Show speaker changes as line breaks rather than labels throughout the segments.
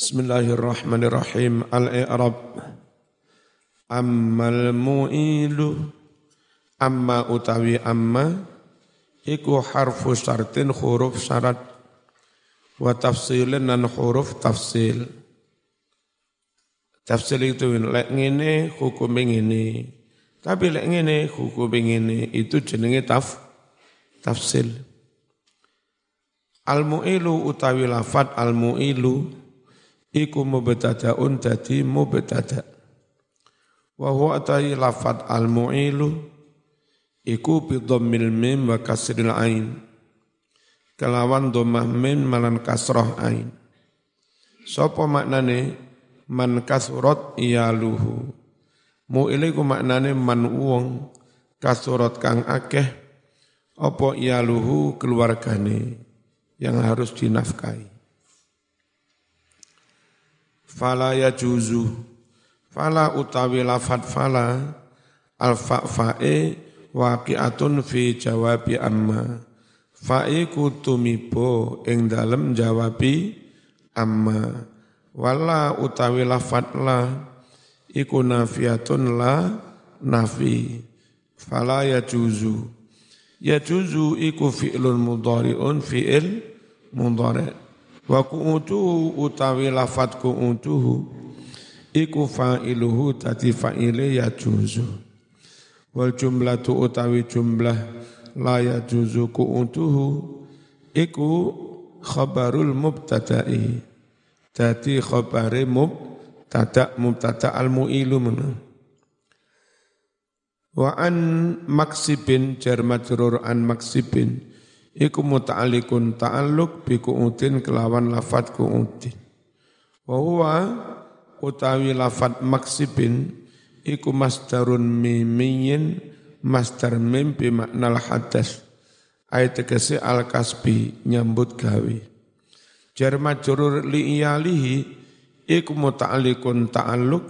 Bismillahirrahmanirrahim. Al-i'rab. Ammal mu'ilu. Amma utawi amma. Iku harfu syartin huruf syarat. Wa tafsilin dan huruf tafsil. Tafsil itu lek ngene hukum ngene. Tapi lek ngene hukum ngene itu jenenge taf tafsil. Al-mu'ilu utawi lafat al-mu'ilu iku mubtadaun dadi mubtada. Wa huwa atai lafat al mu'ilu iku bi dhammil mim wa kasril ain. Kelawan dhammah mim malan kasrah ain. Sapa maknane man kasrat iyaluhu? Mu'il iku maknane man wong kasrat kang akeh apa iyaluhu keluargane yang harus dinafkahi fala ya juzu. Fala utawi lafat fala alfa fa'e waqi'atun fi jawabi amma. Fa'i kutumibo ing dalem jawabi amma. Wala utawi lafat la iku nafiatun la nafi. Fala ya juzu. Ya juzu iku fi'lun mudhari'un fi'il mudhari' Wa ku'utuhu utawi lafat ku'utuhu iku fa'iluhu tadi fa'ile ya juzu. Wal jumlatu utawi jumlah la ya juzu ku'utuhu iku khabarul mubtada'i. Tadi khabari mubtada mubtada al-mu'ilu mana. Wa an maksibin jar majrur an maksibin iku muta'alliqun ta'alluq bi ku'utin kelawan lafat ku'utin. Wa huwa utawi lafat maksibin iku masdarun mimiyin masdar mim bi makna hadas. Ayat tegese al kasbi nyambut gawe. Jar majrur li iyalihi iku muta'alliqun ta'alluq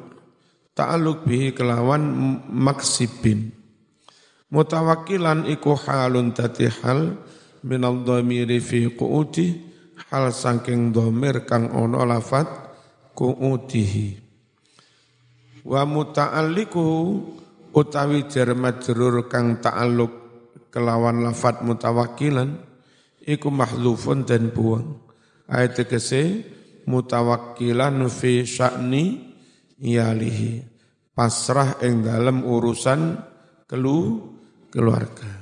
ta'alluq bihi kelawan maksibin. Mutawakkilan iku halun tati hal minal dhamiri fi qu'udi hal saking dhamir kang ono lafat qu'udihi wa muta'alliku utawi jar kang ta'alluq kelawan lafat mutawakkilan iku mahdzufun dan buang. Ayat tegese mutawakkilan fi sya'ni yalihi pasrah ing dalam urusan kelu keluarga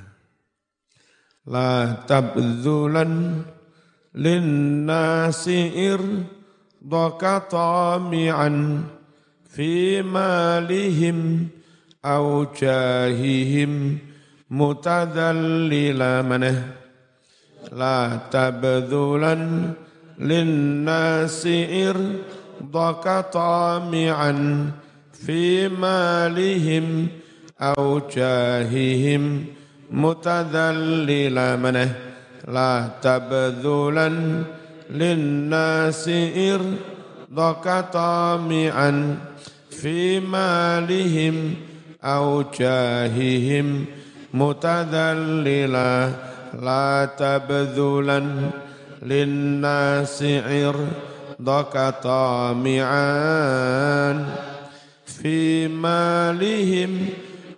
La tabdhulan linnasi irdaka tami'an fi malihim au jahihim mutadallila manah La tabdhulan linnasi irdaka tami'an fi malihim au jahihim متذللا منه لا تبذلا للناس إرضك طامعا في مالهم أو جاههم. متذللا لا تبذلا للناس عرضك طامعا في مالهم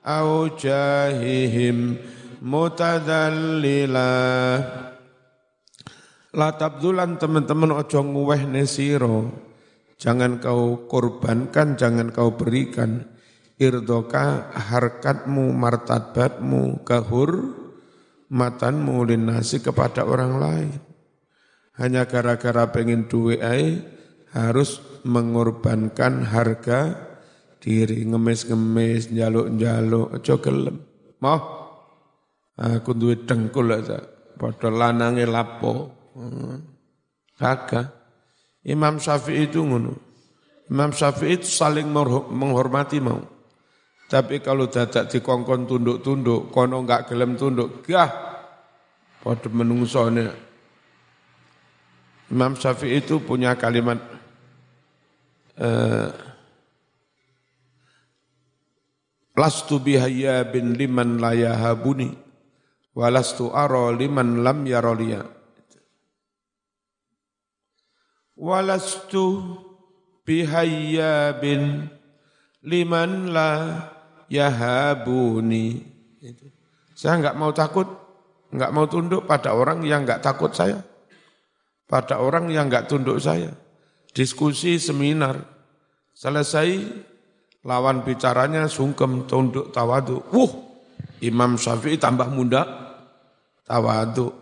أو جاههم. Mutadzallila La tabdulan teman-teman ojo nguweh nesiro. Jangan kau korbankan, jangan kau berikan irdoka harkatmu, martabatmu, kahur matanmu linasi kepada orang lain. Hanya gara-gara pengen duit ay, harus mengorbankan harga diri ngemis-ngemis, jaluk-jaluk, ojo gelem. Mau Aku duwe dengkul aja. Padha lanange lapo. Hmm. Kagak. Imam Syafi'i itu ngono. Imam Syafi'i itu saling menghormati mau. Tapi kalau dadak dikongkon tunduk-tunduk, kono enggak gelem tunduk, gah. Pada menungsone. Imam Syafi'i itu punya kalimat eh, Lastu bihaya bin liman layahabuni walastu aro liman lam yaroliya. walastu bihayyabin liman la yahabuni. Saya enggak mau takut, enggak mau tunduk pada orang yang enggak takut saya. Pada orang yang enggak tunduk saya. Diskusi seminar, selesai lawan bicaranya sungkem tunduk tawadu. Wuh, Imam Syafi'i tambah muda tawadu.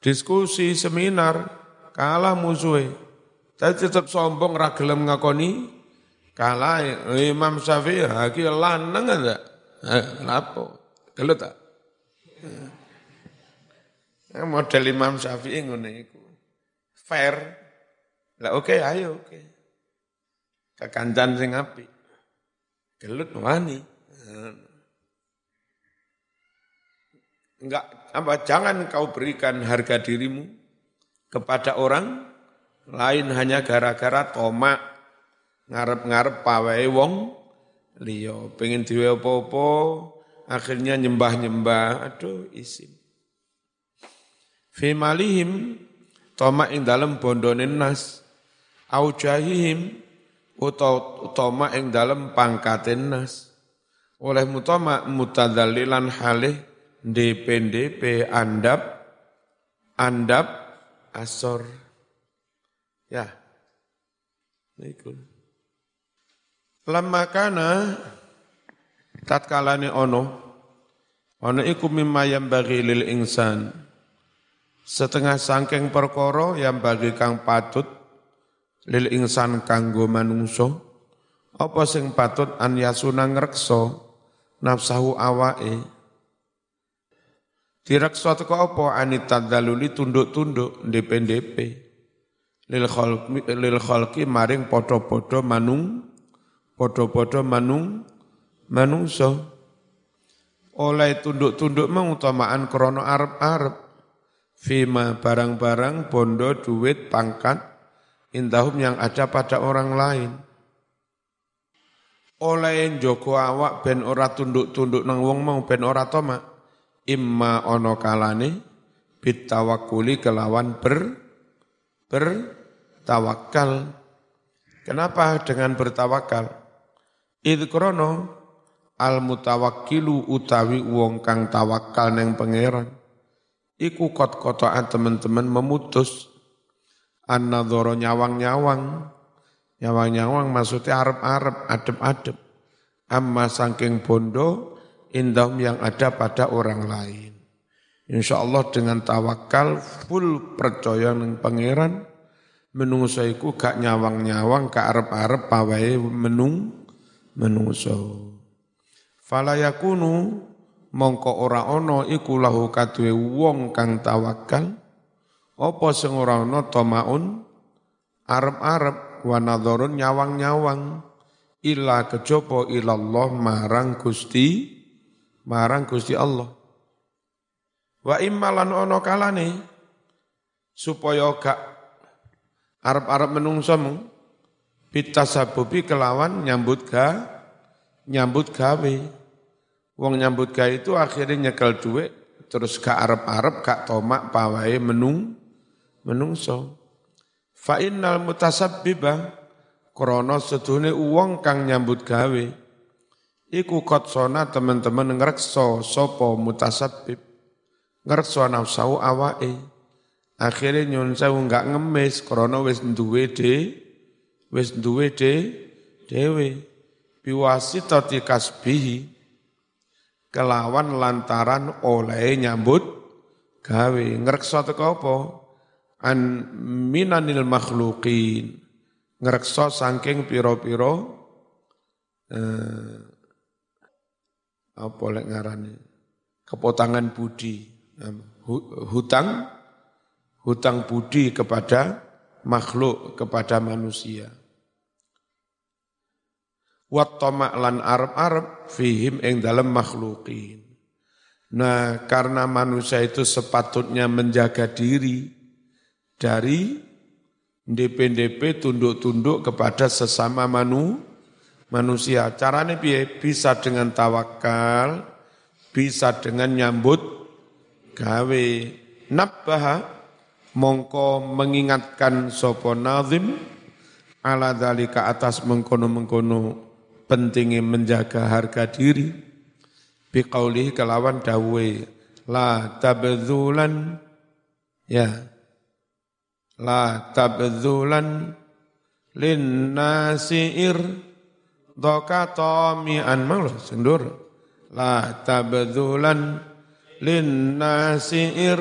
Diskusi seminar kalah musuhnya. Tapi tetap sombong ragelem ngakoni kalah Imam Syafi'i lagi lanang ada. Lapo? Gelut tak? Ya, model Imam Syafi'i ngono iku. Fair. Lah oke okay, ayo oke. Okay. Kekancan sing apik. Gelut wani. Enggak apa jangan kau berikan harga dirimu kepada orang lain hanya gara-gara tomak ngarep-ngarep pawai wong. Liyo pengen diwe apa-apa akhirnya nyembah-nyembah. Aduh isim. Fi malihim toma ing dalem bondone nas. Au jahihim utawa toma ing dalem pangkaten nas. Oleh mutama mutadallilan halih DP andap andap asor. Ya. Iku. Lama kana tatkalane ono. Ono iku mimma bagi lil insan. Setengah sangking perkara yang bagi kang patut lil insan kanggo manungso apa sing patut an yasuna ngrekso nafsahu awae direksa teko apa? Anitadzaluli tunduk-tunduk ndep-ndep lil khalqi maring padha-padha manung padha-padha manung manungso oleh tunduk-tunduk mengutamaan krono arep-arep. Fima barang-barang bondo duit pangkat indahum yang ada pada orang lain. Oleh joko awak ben ora tunduk-tunduk nang wong mau ben ora toma imma ono kalane bitawakuli kelawan ber ber tawakal kenapa dengan bertawakal idkrono al mutawakkilu utawi wong kang tawakal neng pangeran. Iku kot kotaan teman-teman memutus. An nyawang-nyawang. Nyawang-nyawang maksudnya arep-arep adep-adep. Amma sangking bondo indahum yang ada pada orang lain. Insya Allah dengan tawakal full percaya neng pangeran menungso iku gak nyawang-nyawang gak arep-arep pawai menung menungso. Fala yakunu mongko ora ana iku lahu wong kang tawakal apa sing ora ana tamaun arep-arep wa nyawang-nyawang illa kejaba ilallah marang Gusti marang Gusti Allah wa immalan ana kalane supaya gak arep-arep menungsomu bitasabubi kelawan nyambut ga nyambut gawe. Wong nyambut gawe itu akhirnya nyekel duit, terus gak arep-arep, gak tomak, pawai, menung, menungso. Fa innal mutasabbiba krana sedune uang kang nyambut gawe iku kotsona teman-teman ngrekso sapa mutasabbib. Ngrekso nafsu awake. Akhirnya nyun sewu enggak ngemis krana wis duwe de wis duwe de dewe. Biwasitati kasbihi. Kelawan lantaran oleh nyambut gawe. Ngreksa teko apa? An minanil makhluqin. Ngreksa saking pira-pira eh, apa lek ngarane kepotangan budi. Hutang hutang budi kepada makhluk kepada manusia. Wat lan arab-arab fihim ing dalam makhlukin. Nah, karena manusia itu sepatutnya menjaga diri dari DP-DP tunduk-tunduk kepada sesama manu, manusia. Caranya bisa dengan tawakal, bisa dengan nyambut gawe. Nabbaha mongko mengingatkan sopo nazim ala dalika atas mengkono-mengkono pentingnya menjaga harga diri biqaulihi kelawan dawe la tabdzulan ya la tabdzulan lin nasiir doka tomi'an mang lo sendur. La tabdzulan lin nasiir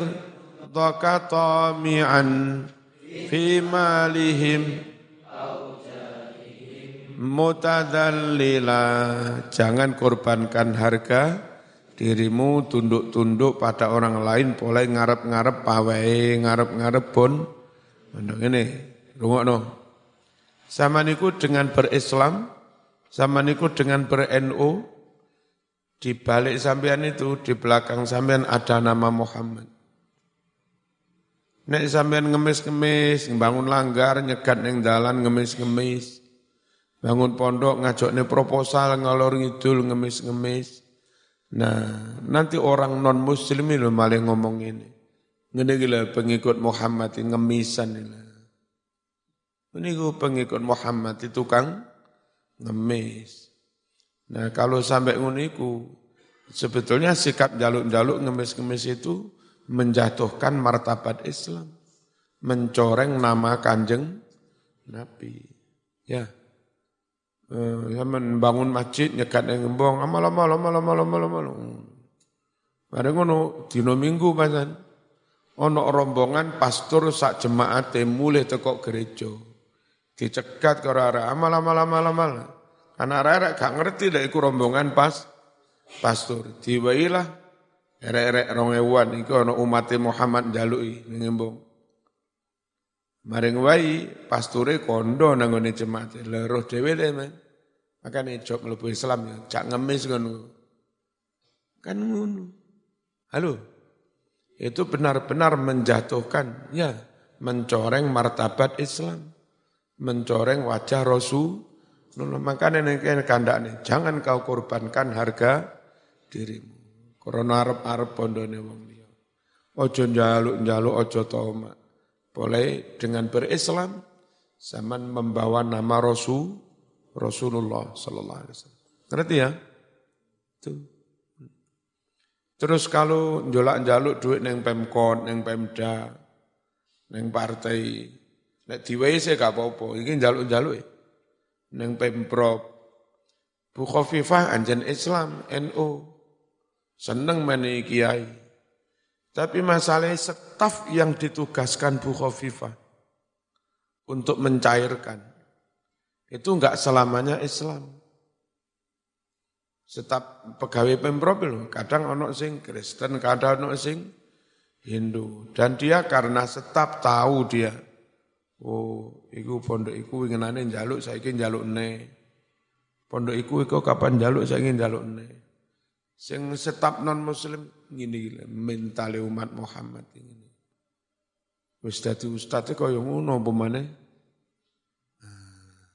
doka tomi'an fi malihim. Mutadallila. Jangan korbankan harga. Dirimu tunduk-tunduk pada orang lain boleh ngarep-ngarep pawai ngarep-ngarep mendong ini rungokno. Sama niku dengan berislam sama niku dengan berNU di balik sampean itu di belakang sampean ada nama Muhammad Nek sampean ngemis-ngemis, bangun langgar, nyegat neng dalan ngemis-ngemis. Bangun pondok ngajoknya proposal ngalor ngidul ngemis-ngemis. Nah, nanti orang non muslim itu malah ngomong ini. Ngene gila pengikut Muhammad ngemisan ini. Ini pengikut Muhammad itu kang ngemis. Nah kalau sampai nguniku, sebetulnya sikap jaluk-jaluk ngemis-ngemis itu menjatuhkan martabat Islam. Mencoreng nama kanjeng Nabi. Ya. Uh, bangun masjid nyekat yang ngembong amal amal amal amal amal amal. Ada ngono dino minggu pasan. Ono rombongan pastor sak jemaat mulai teko gereja. Dicegat ke arah amal amal amal amal. Anak arah gak ngerti dah iku rombongan pas pastor. Diwailah erek-erek rong ewan iku ono umat Muhammad jalui ngembong. Maring wai pasture kondo nanggone jemaat. Leroh dhewe le men. Makane jok mlebu Islam ya, cak ngemis ngono. Kan ngono. Halo. Itu benar-benar menjatuhkan, ya, mencoreng martabat Islam. Mencoreng wajah Rasul. Makanya ini kandaknya, jangan kau korbankan harga dirimu. Korona arep-arep pondone wong liya. Ojo njaluk-njaluk, ojo tomak. Boleh dengan berislam, zaman membawa nama Rasul, Rasulullah Sallallahu Alaihi Wasallam. Ngerti ya? Tuh. Terus kalau njolak jaluk duit neng pemkon, neng pemda, neng partai, nek diwai saya gak apa-apa. Jaluk ya. Neng pemprov, Bu Khofifah anjen Islam, NU, seneng meni kiai. Tapi masalah staf yang ditugaskan Bu Khofifah untuk mencairkan, itu enggak selamanya Islam. Setap pegawai Pemprov loh, kadang ono sing Kristen, kadang ono sing Hindu. Dan dia karena setap tahu dia, oh, iku pondok iku inginane jaluk, saya ingin jaluk ne. Pondok iku iku kapan jaluk, saya ingin jaluk ne. Sing setap non muslim ngene mentale umat Muhammad ini. Wis dadi ustaz kaya ngono apa maneh? Nah,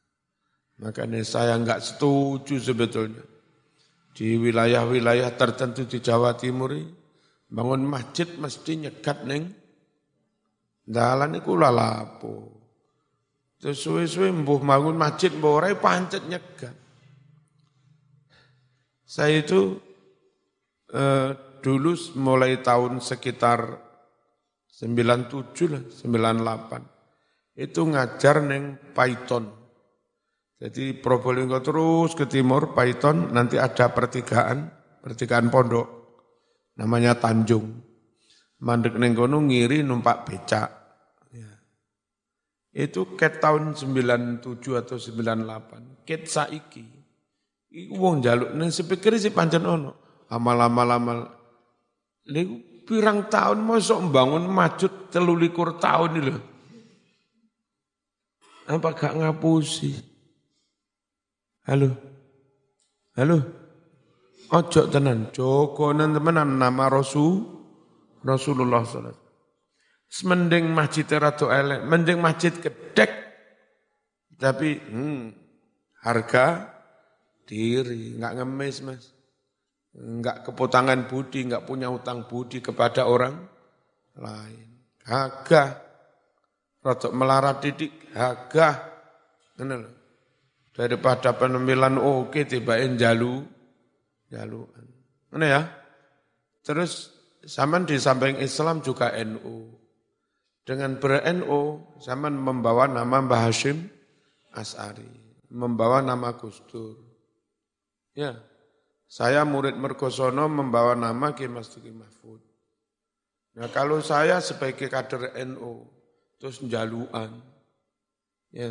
makanya saya enggak setuju sebetulnya. Di wilayah-wilayah tertentu di Jawa Timur bangun masjid mesti nyekat neng dalan iku lalapo. Terus suwe-suwe mbuh bangun masjid mbuh ora pancet nyekat. Saya itu eh, dulu mulai tahun sekitar 97 lah, 98. Itu ngajar neng Python. Jadi Probolinggo terus ke timur, Python, nanti ada pertigaan, pertigaan pondok. Namanya Tanjung. Mandek neng kono ngiri numpak becak. Itu ket tahun 97 atau 98. Ket saiki. Iku wong jaluk neng sepikir si pancen ono amal-amal-amal. Niku pirang tahun mosok membangun majud telulikur tahun ini loh. Apa gak ngapusi? Halo? Halo? Ojo tenan, jokonan temenan nama Rasul Rasulullah SAW. Semending masjid ratu elek, mending masjid kedek. Tapi hmm, harga diri, nggak ngemis mas enggak kepotangan budi, enggak punya utang budi kepada orang lain. Agak rotok melarat didik, hagah, kenal. Daripada penampilan oke tibain jalu, jaluan. Mana ya? Terus zaman di samping Islam juga NU. Dengan ber-NU, zaman membawa nama Mbah Hashim As'ari, membawa nama Gus Dur. Ya, saya murid Mergosono membawa nama Ki Mas Mahfud. Nah kalau saya sebagai kader NU, terus jaluan, ya,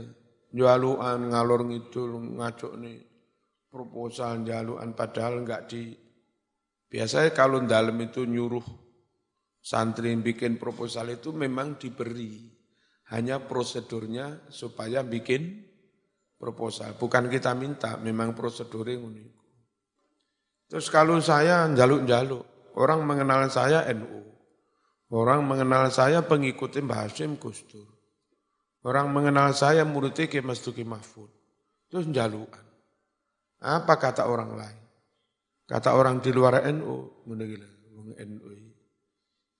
jaluan ngalor ngidul ngacok nih proposal jaluan padahal enggak di biasanya kalau dalam itu nyuruh santri yang bikin proposal itu memang diberi. Hanya prosedurnya supaya bikin proposal. Bukan kita minta memang prosedurnya unik. Terus kalau saya jaluk-jaluk orang mengenal saya NU orang mengenal saya pengikutin Mbah Hashim Gus orang mengenal saya muridnya Ki Mas Duki Mahfud. Terus jalukan apa kata orang lain? Kata orang di luar NU NU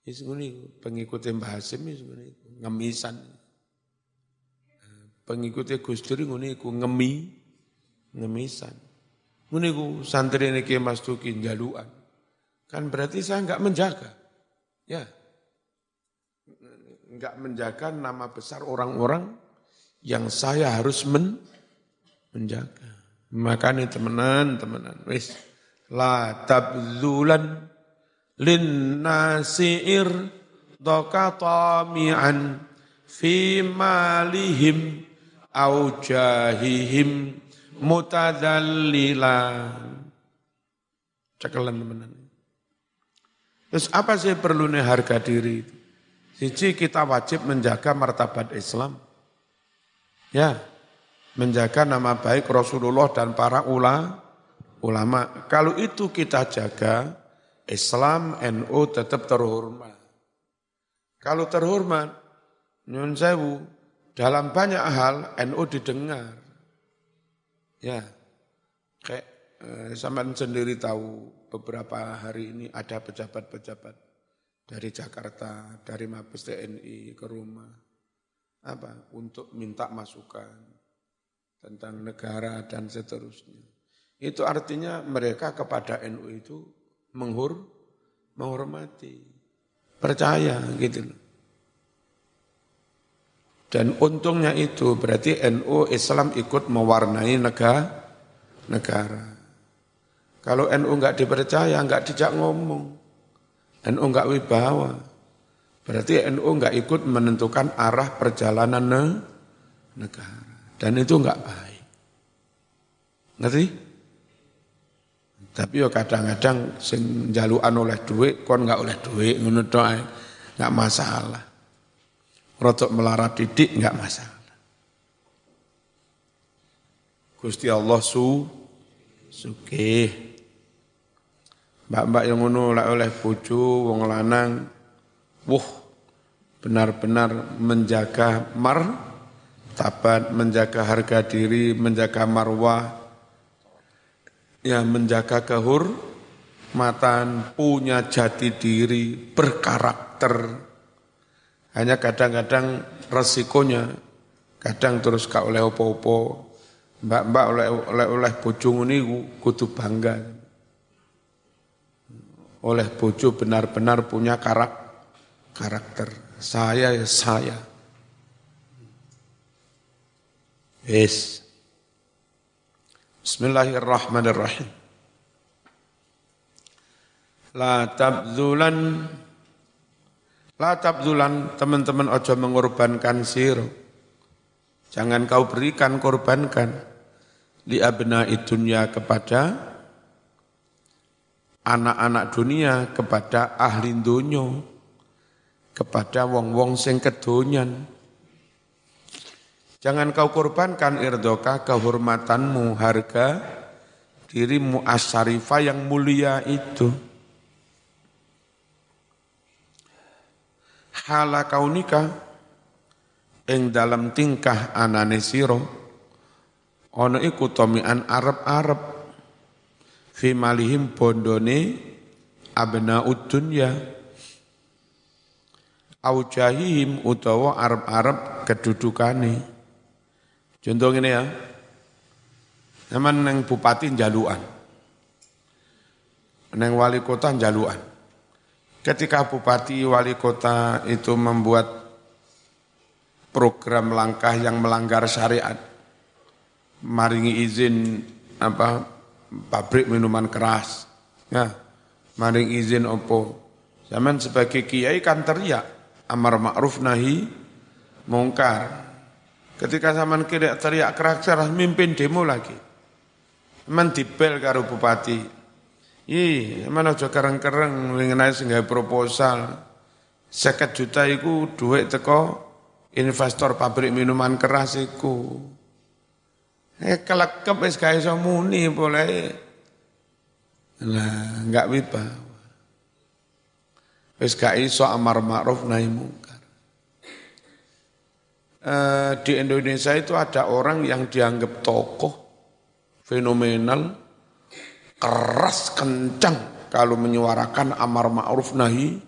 Is ngene pengikut Mbah Hasim is ngene ngemisan. Pengikut Gus Dur ngene iku ngemi ngemisan. Ngene iku santri niki Mas Duki jaluan. Kan berarti saya enggak menjaga. Ya. Enggak menjaga nama besar orang-orang yang saya harus men menjaga. Makanya temenan, temenan. Wis la tabzulan linnasi doka tami'an fi malihim au jahihim mutadallilan. Cekelan teman Terus apa sih perlu nih harga diri itu? Siji kita wajib menjaga martabat Islam. Ya, menjaga nama baik Rasulullah dan para ula, ulama. Kalau itu kita jaga, Islam NU tetap terhormat. Kalau terhormat, nyun sewu, dalam banyak hal NU didengar. Ya, kayak eh, sama sendiri tahu beberapa hari ini ada pejabat-pejabat dari Jakarta, dari Mabes TNI ke rumah. Apa? Untuk minta masukan tentang negara dan seterusnya. Itu artinya mereka kepada NU itu menghur, menghormati, percaya gitu. Dan untungnya itu berarti NU Islam ikut mewarnai negara. negara. Kalau NU enggak dipercaya, enggak dijak ngomong. NU enggak wibawa. Berarti NU enggak ikut menentukan arah perjalanan negara. Dan itu enggak baik. Ngerti? Tapi yo kadang-kadang sing jalukan oleh duit kon enggak oleh duit ngono tok enggak masalah. Rotok melarat didik enggak masalah. Gusti Allah su suke. Mbak-mbak yang ngono lek oleh bojo wong lanang wuh benar-benar menjaga mar tabat, menjaga harga diri, menjaga marwah, ya menjaga kehormatan, punya jati diri, berkarakter. Hanya kadang-kadang resikonya, kadang terus kak oleh opo-opo, mbak-mbak oleh oleh oleh bojong ini kudu bangga. Oleh bojo benar-benar punya karak, karakter. Saya ya saya. Yes. Bismillahirrahmanirrahim. La tabzulan La tabzulan teman-teman ojo mengorbankan siro. Jangan kau berikan korbankan li abna dunia kepada anak-anak dunia, kepada ahli dunia, kepada wong-wong sing kedonyan Jangan kau korbankan irdoka kehormatanmu, harga dirimu asyarifa yang mulia itu. Hala kau nikah, ing dalam tingkah anane siro, ono iku tomian Arab-Arab, fi malihim bondone abna udunya, Aujahihim utawa arab-arab kedudukane. Contoh ini ya. Zaman neng bupati jaluan. Neng wali kota jaluan. Ketika bupati wali kota itu membuat program langkah yang melanggar syariat, maringi izin apa pabrik minuman keras, ya, maring izin opo. Zaman sebagai kiai kan teriak amar ma'ruf nahi mungkar. Ketika zaman kira teriak keras-keras mimpin demo lagi. Man dibel karo bupati. Ih, mana aja kereng-kereng mengenai sehingga proposal. Seket juta itu duit teko investor pabrik minuman keras iku. Eh kelekep wis gawe iso muni boleh. Lah, enggak wibawa. Wis gak iso amar ma'ruf mungkar. Eh, di Indonesia itu ada orang yang dianggap tokoh fenomenal, keras kencang kalau menyuarakan amar ma'ruf nahi.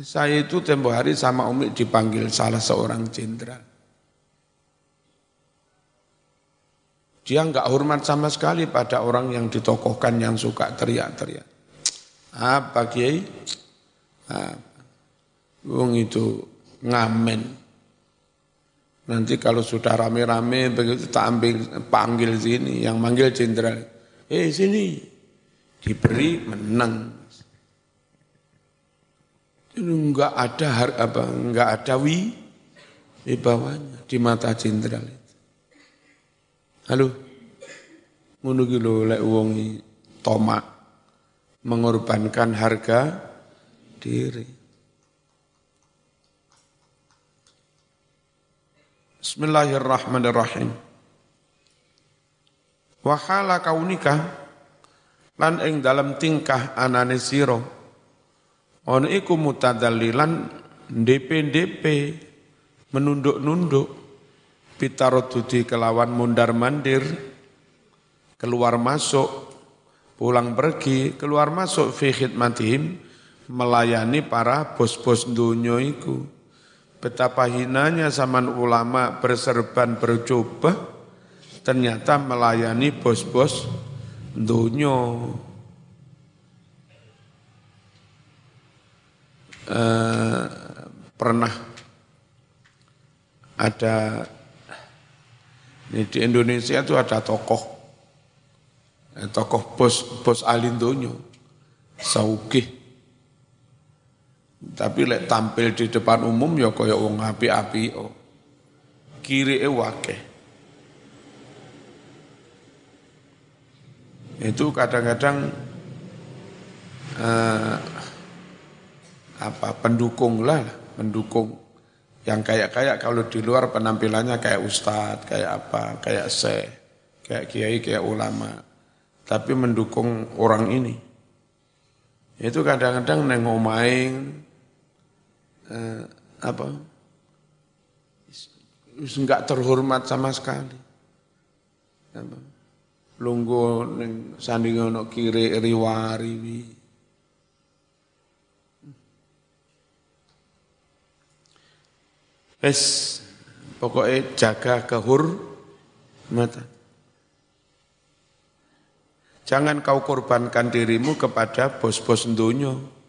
Saya itu tempo hari sama Umi dipanggil salah seorang jenderal. Dia nggak hormat sama sekali pada orang yang ditokohkan yang suka teriak-teriak. Apa Kiai? Nah, wong itu ngamen. Nanti kalau sudah rame-rame begitu tak ambil panggil sini, yang manggil jenderal. Eh sini, diberi menang. Enggak ada har, apa enggak ada wi di bawahnya di mata jenderal itu. Halo. Ngono ki lho lek wong tomak mengorbankan harga diri. Bismillahirrahmanirrahim. Wahala kaunika lan ing dalam tingkah anane sira ana iku mutadallilan DP-DP menunduk-nunduk pitarodudi kelawan mundar-mandir keluar masuk pulang pergi keluar masuk fi khidmatihim melayani para bos-bos dunia itu. Betapa hinanya zaman ulama berserban bercoba, ternyata melayani bos-bos dunia. Eh, pernah ada ini di Indonesia itu ada tokoh eh, tokoh bos bos alindonyo saukih tapi lek tampil di depan umum ya kaya wong api-api oh. Kiri e wake. Itu kadang-kadang eh, apa pendukung lah, pendukung yang kayak-kayak kalau di luar penampilannya kayak ustadz, kayak apa, kayak se, kayak kiai, kayak ulama. Tapi mendukung orang ini. Itu kadang-kadang neng eh, apa enggak terhormat sama sekali. Apa? Lunggu ning sandingono kiri riwari. Es pokoknya jaga kehormatan. Jangan kau korbankan dirimu kepada bos-bos dunia.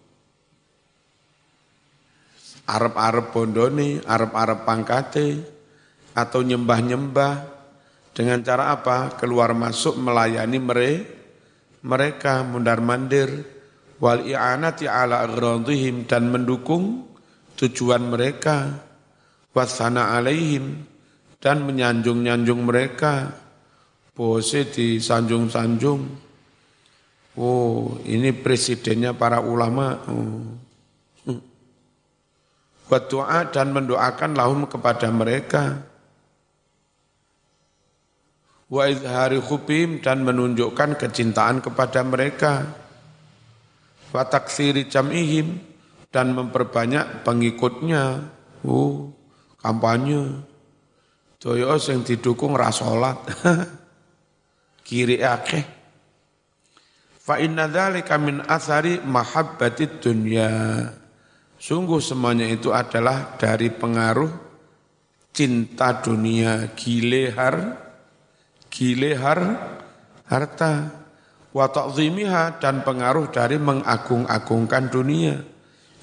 Arab-Arab bondoni, Arab-Arab pangkate, atau nyembah-nyembah, dengan cara apa? Keluar masuk melayani mereka, mundar-mandir, wal i'anati ala agradihim, dan mendukung tujuan mereka, wasana alaihim, dan menyanjung-nyanjung mereka, bose disanjung-sanjung. Oh, ini presidennya para ulama. Oh berdoa dan mendoakan lahum kepada mereka. Wa izhari khubim dan menunjukkan kecintaan kepada mereka. Wa taksiri jam'ihim dan memperbanyak pengikutnya. Oh, kampanye. Doyo yang didukung rasolat. Kiri akeh. Fa inna dzalika min athari mahabbatid dunya. Sungguh semuanya itu adalah dari pengaruh cinta dunia, gilehar, gilehar, harta, wa ta'zimiha dan pengaruh dari mengagung-agungkan dunia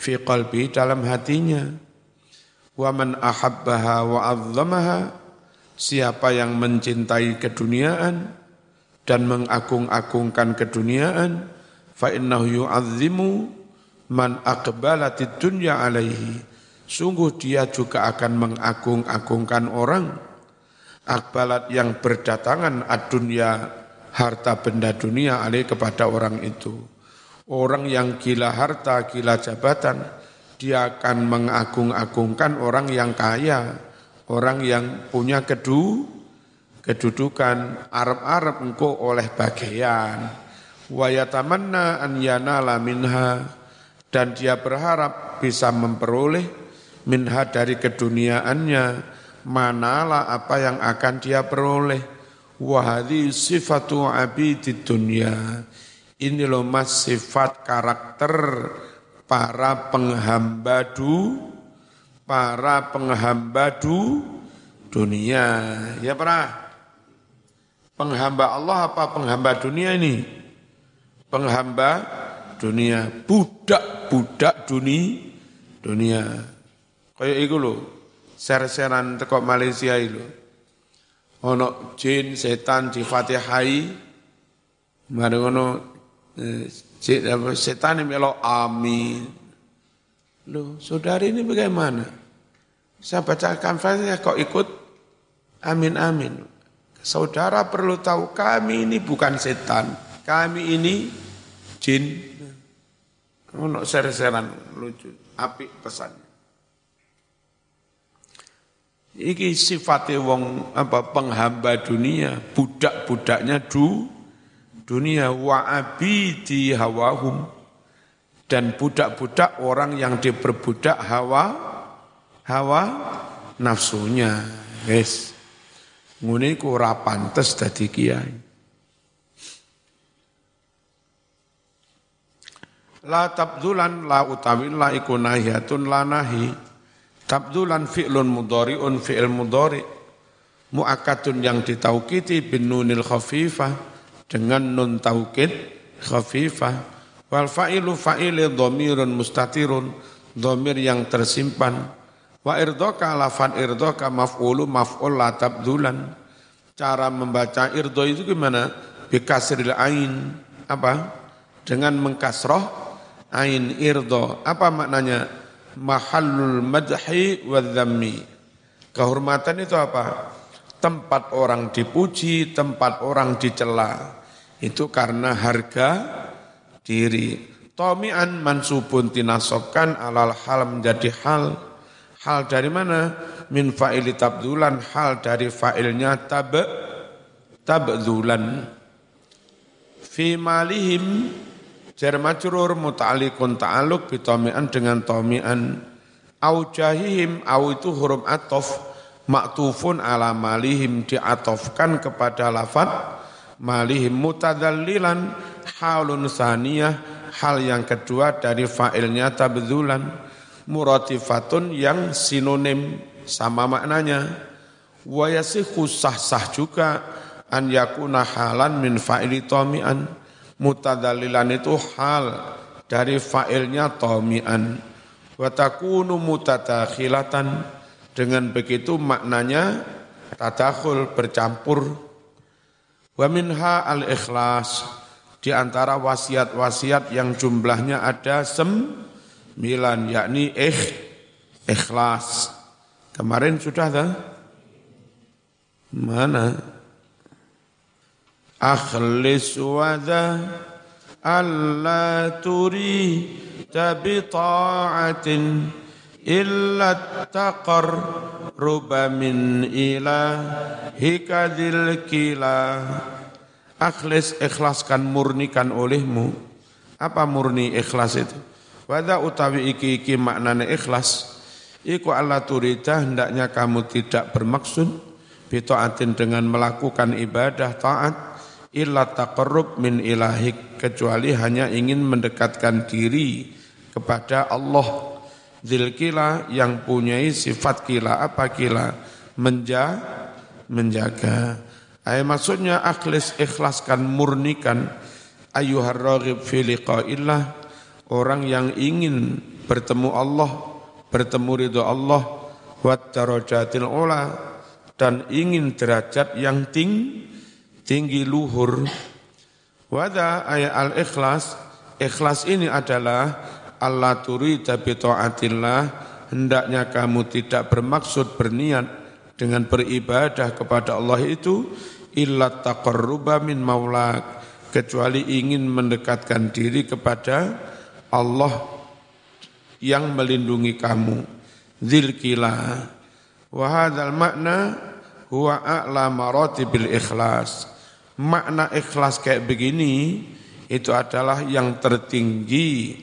fi qalbi dalam hatinya. Wa man ahabbaha wa azzamaha siapa yang mencintai keduniaan dan mengagung-agungkan keduniaan fa innahu yu'azzimu man aqbalatid dunya alaihi. Sungguh dia juga akan mengagung-agungkan orang. Akbalat yang berdatangan adunya harta benda dunia alih kepada orang itu. Orang yang gila harta gila jabatan dia akan mengagung-agungkan orang yang kaya. Orang yang punya kedu kedudukan Arab-Arab engkau oleh bagian. Wa yatamanna an yanala minha dan dia berharap bisa memperoleh minha dari keduniaannya. Manalah apa yang akan dia peroleh. Wahadi sifatu abidid dunia. Ini loh mas sifat karakter para penghamba du para penghamba du dunia. Ya para penghamba Allah apa penghamba dunia ini? Penghamba dunia budak-budak dunia dunia. Kayak itu loh ser-seran teko Malaysia itu ono jin setan difatihai. Mari ono eh, setan melo amin loh saudari ini bagaimana? Saya bacakan fatihah kok ikut? Amin amin. Saudara perlu tahu kami ini bukan setan. Kami ini jin ono ser-seran lucu api pesannya Iki sifatnya wong apa penghamba dunia, budak-budaknya du dunia wa abidi hawahum dan budak-budak orang yang diperbudak hawa hawa nafsunya. Yes. Ngene iku ora pantes dadi kiai. La tabdulan la utawi la iku nahiyatun la nahi. Tabdulan fi'lun mudhari'un fi'il mudhari' mu'akatun yang ditaukiti bin nunil khafifah dengan nun taukid khafifah. Wal fa'ilu fa'ili dhamirun mustatirun dhamir yang tersimpan. Wa irdoka lafan irdoka maf'ulu maf'ul la tabdulan cara membaca irdo itu gimana? Bikasril ain. Apa? Dengan mengkasroh ain irdo apa maknanya mahallul madhi wa dhammi. Kehormatan itu apa? Tempat orang dipuji, tempat orang dicela. Itu karena harga diri. Tomi'an mansubun tinasobkan alal hal menjadi hal. Hal dari mana? Min fa'ili tabdulan, hal dari fa'ilnya tab tabdulan. Fi malihim Jar majrur muta'alliqun ta'alluq bitami'an dengan tami'an au jahihim au itu huruf atof maktufun ala malihim diatofkan kepada lafad malihim mutadallilan halun saniyah hal yang kedua dari fa'ilnya tabdzulan. Muratifatun yang sinonim sama maknanya. Wa yasihu sah-sah juga an yakuna halan min fa'ili tami'an mutadalilan itu hal dari fa'ilnya tomi'an wa takunu mutadakhilatan. Dengan begitu maknanya tadakhul bercampur. Wa minha al-ikhlas. Di antara wasiat-wasiat yang jumlahnya ada sembilan yakni ikh, ikhlas. Kemarin sudah dah mana أخلص وذا ألا تريد بطاعة إلا التقرب من إلهك ذي الكلا Akhlis ikhlaskan murnikan olehmu. Apa murni ikhlas itu? Wada utawi iki iki maknane ikhlas. Iku Allah turida hendaknya kamu tidak bermaksud bitaatin dengan melakukan ibadah taat illa taqarrub min ilahik kecuali hanya ingin mendekatkan diri kepada Allah. Zilkila yang punya sifat kila apa kila? Menja menjaga. Ay maksudnya akhlis ikhlaskan murnikan. Ayuhar raghib fi liqa'illah orang yang ingin bertemu Allah bertemu ridho Allah wa darajatil ula dan ingin derajat yang ting, tinggi luhur. Wada ayat al ikhlas ini adalah Allah turida bi taatillah. Hendaknya kamu tidak bermaksud berniat dengan beribadah kepada Allah itu illa taqarruba min maulak. Kecuali ingin mendekatkan diri kepada Allah yang melindungi kamu. Zilkila wa hadzal makna huwa a'la maratibil ikhlas makna ikhlas kayak begini itu adalah yang tertinggi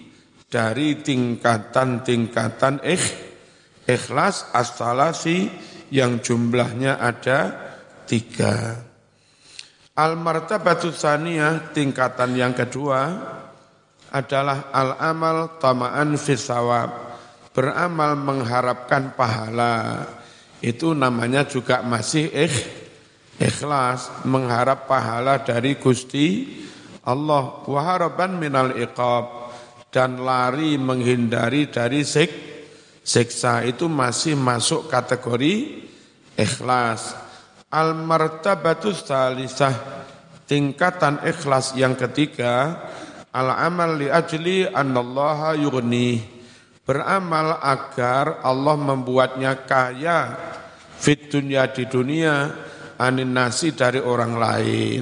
dari tingkatan-tingkatan ikh, ikhlas astalasi yang jumlahnya ada tiga. Al-martabatu saniyah tingkatan yang kedua adalah al-amal tama'an fisawab. Beramal mengharapkan pahala. Itu namanya juga masih ikh, ikhlas. Mengharap pahala dari Gusti Allah. Waharaban minal iqab dan lari menghindari dari sik, siksa itu masih masuk kategori ikhlas. Al martabatus salisah tingkatan ikhlas yang ketiga al amal li ajli annallaha yughni beramal agar Allah membuatnya kaya fit dunia di dunia anin nasi dari orang lain.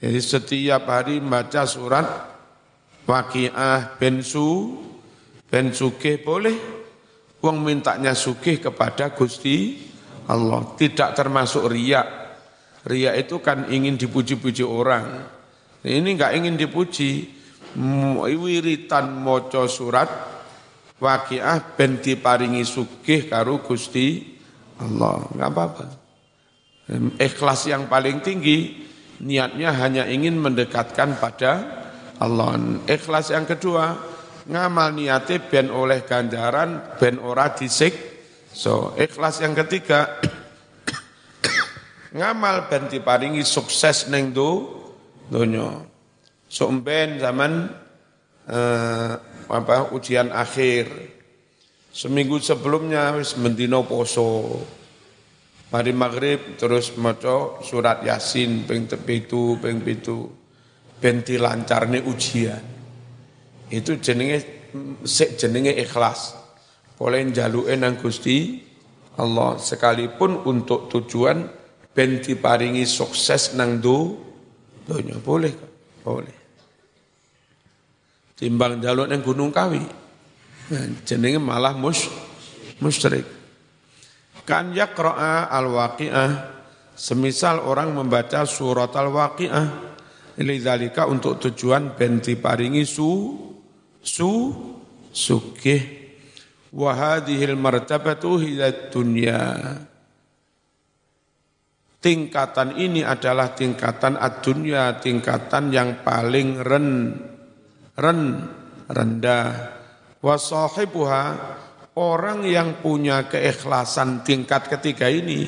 Jadi setiap hari baca surat wakiah ben sugih boleh. Wong mintanya sugih kepada Gusti Allah. Tidak termasuk riak. Riak itu kan ingin dipuji-puji orang. Ini enggak ingin dipuji. Wiritan moco surat wakiah ben diparingi sugih karo Gusti Allah. Enggak apa-apa ikhlas yang paling tinggi niatnya hanya ingin mendekatkan pada Allah. Ikhlas yang kedua, ngamal niate ben oleh ganjaran ben ora disik. So, ikhlas yang ketiga, ngamal ben diparingi sukses neng do donya. So ben zaman eh, apa ujian akhir. Seminggu sebelumnya wis mendino poso. Mari maghrib terus maca surat Yasin ping pitu ping pitu benti lancarne ujian. Itu jenenge sik jenenge ikhlas. Boleh njaluke nang Gusti Allah sekalipun untuk tujuan benti paringi sukses nang do donya boleh boleh. Timbang jaluk nang Gunung Kawi. Nah, jenenge malah mus musyrik. Kan yaqra'a al-waqi'ah. Semisal orang membaca surat al-waqi'ah. Lidzalika untuk tujuan ben diparingi su su sugih. Wa hadhil martabatu hiya dunya. Tingkatan ini adalah tingkatan ad-dunya tingkatan yang paling ren ren rendah. Wa sahibuha orang yang punya keikhlasan tingkat ketiga ini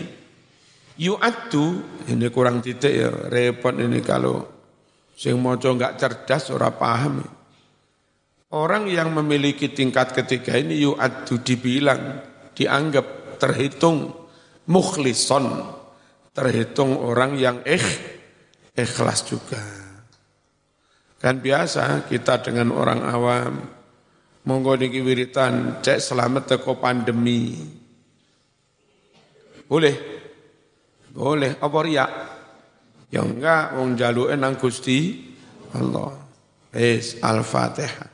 yu'addu ini kurang titik ya repot ini kalau Sing maca enggak cerdas ora paham. Orang yang memiliki tingkat ketiga ini yu'addu dibilang, dianggap, terhitung mukhlison, terhitung orang yang ikh, ikhlas juga. Kan biasa kita dengan orang awam, monggo niki wiritan, cek selamat teko pandemi. Boleh? Boleh, apa riak? Ya enggak, wong jaluke nang Gusti Allah. Es Al-Fatihah.